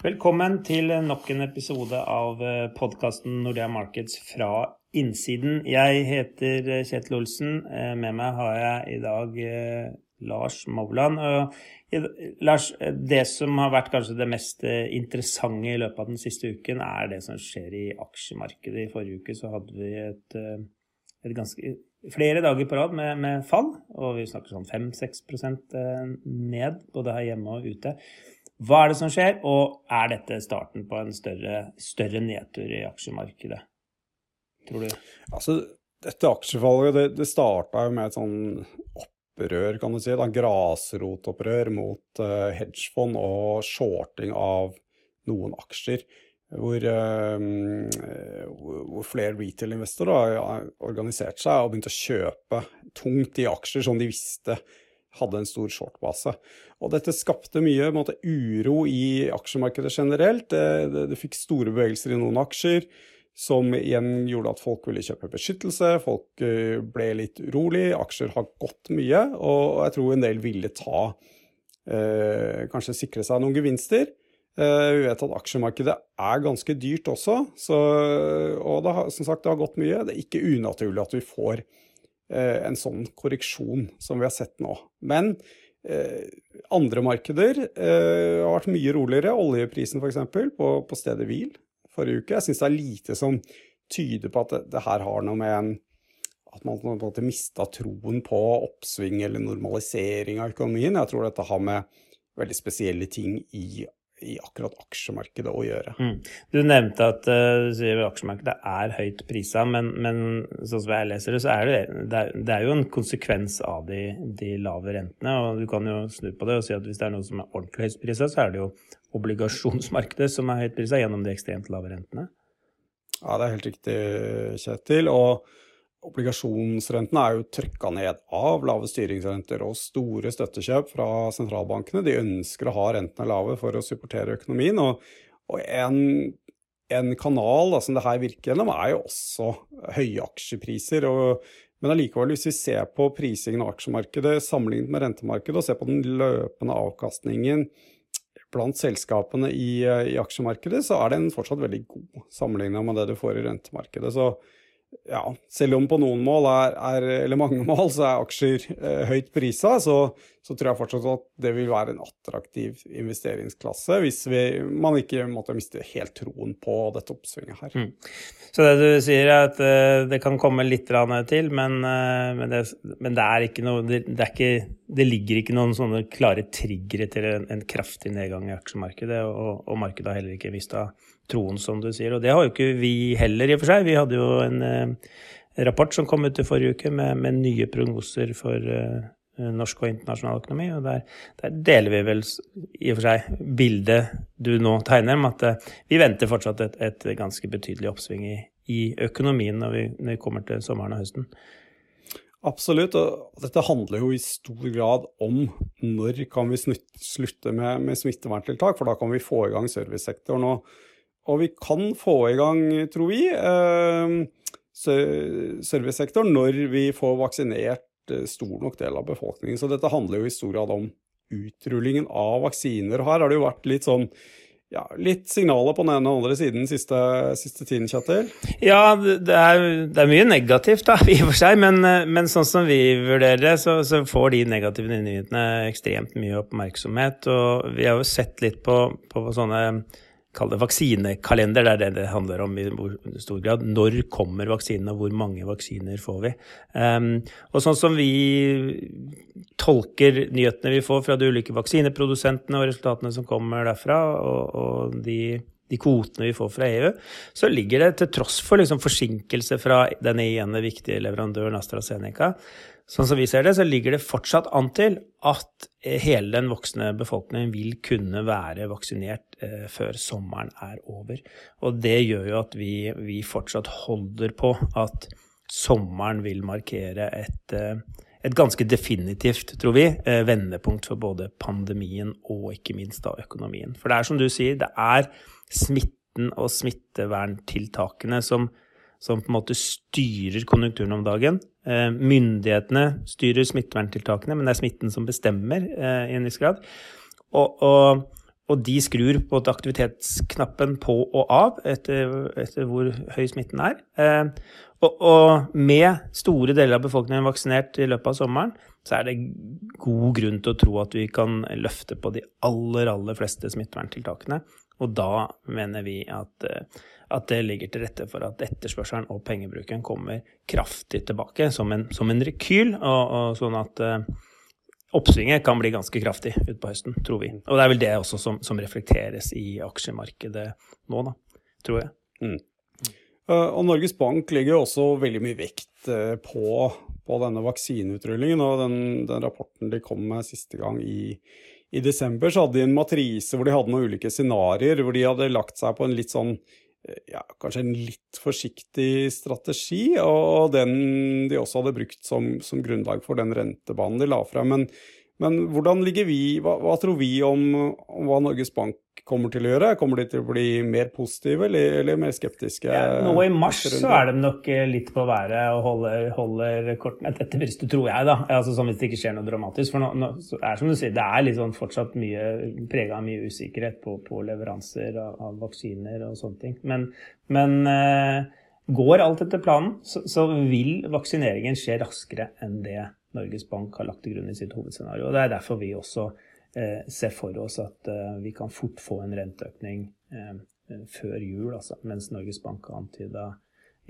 Velkommen til nok en episode av podkasten Nordea Markets fra innsiden. Jeg heter Kjetil Olsen. Med meg har jeg i dag Lars Mowland. Lars, det som har vært kanskje det mest interessante i løpet av den siste uken, er det som skjer i aksjemarkedet. I forrige uke så hadde vi et, et ganske flere dager på rad med, med fall, og vi snakker sånn 5-6% ned, både her hjemme og ute. Hva er det som skjer, og er dette starten på en større, større nedtur i aksjemarkedet, tror du? Altså, dette aksjefallet det, det starta jo med et sånn opprør, kan du si. et Grasrotopprør mot uh, hedgefond og shorting av noen aksjer. Hvor, uh, hvor flere retail-investorer har organisert seg og begynt å kjøpe tungt i aksjer som de visste hadde en stor shortbase. Og dette skapte mye måte, uro i aksjemarkedet generelt. Det, det, det, fikk store bevegelser i noen aksjer, som igjen gjorde at folk ville kjøpe beskyttelse. Folk uh, ble litt urolig. Aksjer har gått mye, og jeg tror en del ville ta eh, Kanskje sikre seg noen gevinster. Eh, vi vet at aksjemarkedet er ganske dyrt også, så, og det har, som sagt, det har gått mye. Det er ikke unaturlig at vi får Eh, en sånn korreksjon som vi har sett nå. Men eh, andre markeder eh, har vært mye roligere. Oljeprisen f.eks. På, på stedet hvil forrige uke. Jeg syns det er lite som tyder på at det, det her har noe med en at man på mista troen på oppsving eller normalisering av økonomien. Jeg tror dette har med veldig spesielle ting i i akkurat aksjemarkedet å gjøre. Mm. Du nevnte at uh, aksjemarkedet er høyt prisa, men, men, sånn som jeg leser det, så er det, det, er, det er jo en konsekvens av de, de, lave rentene. og Du kan jo snu på det og si at hvis det er noe som er ordentlig høyt prisa, så er det jo obligasjonsmarkedet som er høyt prisa gjennom de ekstremt lave rentene. Ja, det er helt riktig, Kjetil. og Obligasjonsrentene er jo trykka ned av lave styringsrenter og store støttekjøp fra sentralbankene. De ønsker å ha rentene lave for å supportere økonomien. Og, og en, en, kanal da, som det her virker gjennom, er jo også høye aksjepriser. Og, men allikevel, hvis vi ser på prisingen av aksjemarkedet sammenlignet med rentemarkedet, og ser på den løpende avkastningen blant selskapene i, i aksjemarkedet, så er den fortsatt veldig god sammenlignet med det du får i rentemarkedet. Så ja, selv om på noen mål er, er, eller mange mål så er aksjer eh, høyt prisa, så, så, tror jeg fortsatt at det vil være en attraktiv investeringsklasse hvis vi, man ikke måtte miste helt troen på dette oppsvinget her. Mm. Så det du sier er at uh, det kan komme litt til, men, uh, men, det, men, det, er ikke noe det, det, ikke, det, ligger ikke noen sånne klare triggere til en, en kraftig nedgang i aksjemarkedet, og, og markedet har heller ikke mista troen, som du sier. Og det har jo ikke vi heller, i og for seg. Vi hadde jo en eh, rapport som kom ut i forrige uke med, med nye prognoser for eh, norsk og internasjonal økonomi. Og der, der, deler vi vel i og for seg bildet du nå tegner, om at eh, vi venter fortsatt et, et ganske betydelig oppsving i, i økonomien når vi, når vi kommer til sommeren og høsten. Absolutt, og dette handler jo i stor grad om når kan vi slutte med, med smitteverntiltak, for da kan vi få i gang servicesektoren. Og og vi kan få i gang, tror vi, eh, servicesektoren når vi får vaksinert eh, stor nok del av befolkningen. Så dette handler jo i stor grad om utrullingen av vaksiner. Her har det jo vært litt sånn ja, litt signaler på den ene og andre siden siste, siste tiden, Kjetil? Ja, det er, det er, mye negativt, da, i og for seg. Men, eh, men sånn som vi vurderer det, så, så, får de negative nyhetene ekstremt mye oppmerksomhet. Og vi har jo sett litt på, på sånne kall det vaksinekalender. Det er det det handler om i stor grad. Når kommer vaksinene, og hvor mange vaksiner får vi? Um, og sånn som vi tolker nyhetene vi får fra de ulike vaksineprodusentene og resultatene som kommer derfra, og, og de, de, kvotene vi får fra EU, så ligger det til tross for liksom forsinkelse fra den ene viktige leverandøren AstraZeneca, Sånn som vi ser det, så ligger det fortsatt an til at hele den voksne befolkningen vil kunne være vaksinert eh, før sommeren er over. Og det gjør jo at vi, vi fortsatt holder på at sommeren vil markere et, eh, et ganske definitivt, tror vi, eh, vendepunkt for både pandemien og ikke minst da økonomien. For det er som du sier, det er smitten og smitteverntiltakene som som på en måte styrer konjunkturen om dagen. Eh, myndighetene styrer smitteverntiltakene, men det er smitten som bestemmer i en viss grad. Og, og, og de skrur på aktivitetsknappen på og av etter, etter hvor høy smitten er. Eh, og, og, med store deler av befolkningen vaksinert i løpet av sommeren, så er det god grunn til å tro at vi kan løfte på de aller, aller fleste smitteverntiltakene. Og da mener vi at, eh, at det ligger til rette for at etterspørselen og pengebruken kommer kraftig tilbake, som en, som en rekyl, og, og sånn at uh, oppsvinget kan bli ganske kraftig utpå høsten, tror vi. Og det er vel det også som, som reflekteres i aksjemarkedet nå, da, tror jeg. Mm. Uh, og Norges Bank legger også veldig mye vekt uh, på, på, denne vaksineutrullingen. Og den, den, rapporten de kom med siste gang i, i desember, så hadde de en matrise hvor de hadde noen ulike scenarioer, hvor de hadde lagt seg på en litt sånn eh, ja, kanskje en litt forsiktig strategi, og den de også hadde brukt som, som grunnlag for den rentebanen de la frem. Men, men hvordan ligger vi, hva, hva tror vi om, om, hva Norges Bank kommer til å gjøre? Kommer de til å bli mer positive eller, eller mer skeptiske? Ja, nå i mars så er de nok eh, litt på været og holder, holder kortene etter du tror jeg, da. Altså sånn Hvis det ikke skjer noe dramatisk. For nå, nå er som du sier, det er litt sånn fortsatt mye prega av mye usikkerhet på, på leveranser av, av, vaksiner og sånne ting. Men, men eh, går alt etter planen, så, så vil vaksineringen skje raskere enn det Norges Bank har lagt til grunn i sitt hovedscenario. og Det er derfor vi også Eh, ser for oss at eh, vi kan fort få en renteøkning eh, før jul, altså, mens Norges Bank har antyda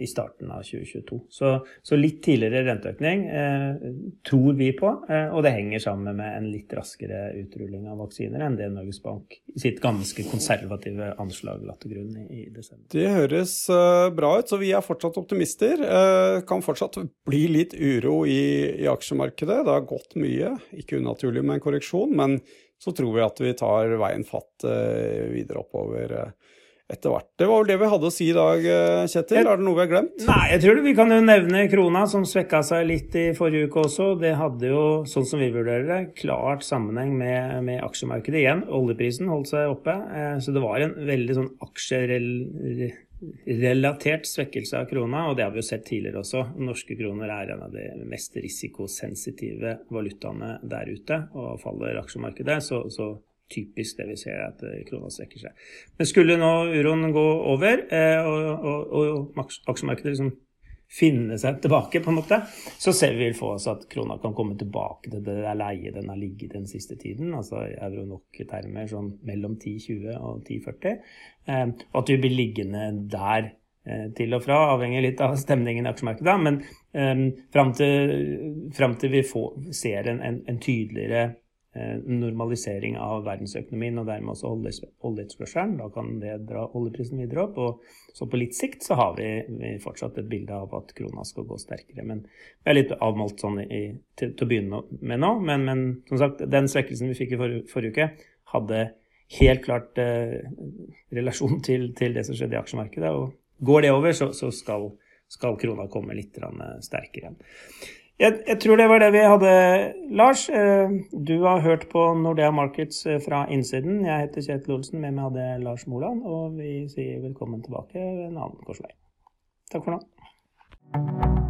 i starten av 2022. Så, så litt tidligere renteøkning eh, tror vi på, eh, og det henger sammen med en litt raskere utrulling av vaksiner enn det Norges Bank i sitt ganske konservative anslag la til grunn i, i desember. Det høres uh, bra ut, så vi er fortsatt optimister. Uh, kan fortsatt bli litt uro i, i aksjemarkedet. Det har gått mye, ikke unaturlig med en korreksjon, men så tror vi at vi tar veien fatt uh, videre oppover. Etter hvert. Det var vel det vi hadde å si i dag, eh, Kjetil. Er det noe vi har glemt? Nei, jeg tror vi kan jo nevne krona, som svekka seg litt i forrige uke også. Det hadde jo, sånn som vi vurderer det, klart sammenheng med, med aksjemarkedet igjen. Oljeprisen holdt seg oppe, eh, så det var en veldig sånn aksjerelatert svekkelse av krona, og det har vi jo sett tidligere også. Norske kroner er en av de mest risikosensitive valutaene der ute, og faller aksjemarkedet, så, så typisk det vi ser, at eh, krona strekker seg. Men skulle nå uroen gå over, eh, og, og, og aksjemarkedet liksom finne seg tilbake, på en måte, så ser vi for oss at krona kan komme tilbake til det der leie den har ligget den siste tiden, altså euro nok-termer sånn mellom 10,20 og 10,40, eh, og at vi blir liggende der til og fra, avhengig litt av stemningen i aksjemarkedet. Men um, fram, til, til vi får, ser en, en, en tydeligere normalisering av verdensøkonomien og dermed også oljeetterspørselen. Da kan det dra oljeprisen videre opp. Og så på litt sikt så har vi, fortsatt et bilde av at krona skal gå sterkere. Men vi er litt avmålt sånn i, til, til, å begynne med nå. Men, men, som sagt, den svekkelsen vi fikk i forrige, forrige uke, hadde helt klart eh, relasjon til, til, det som skjedde i aksjemarkedet. Og går det over, så, så skal, skal krona komme litt sterkere igjen. Jeg, jeg, tror det var det vi hadde, Lars. Eh, du har hørt på Nordea Markets eh, fra innsiden. Jeg heter Kjetil Olsen, med meg hadde Lars Moland, og vi sier velkommen tilbake ved en annen korsvei. Takk for nå.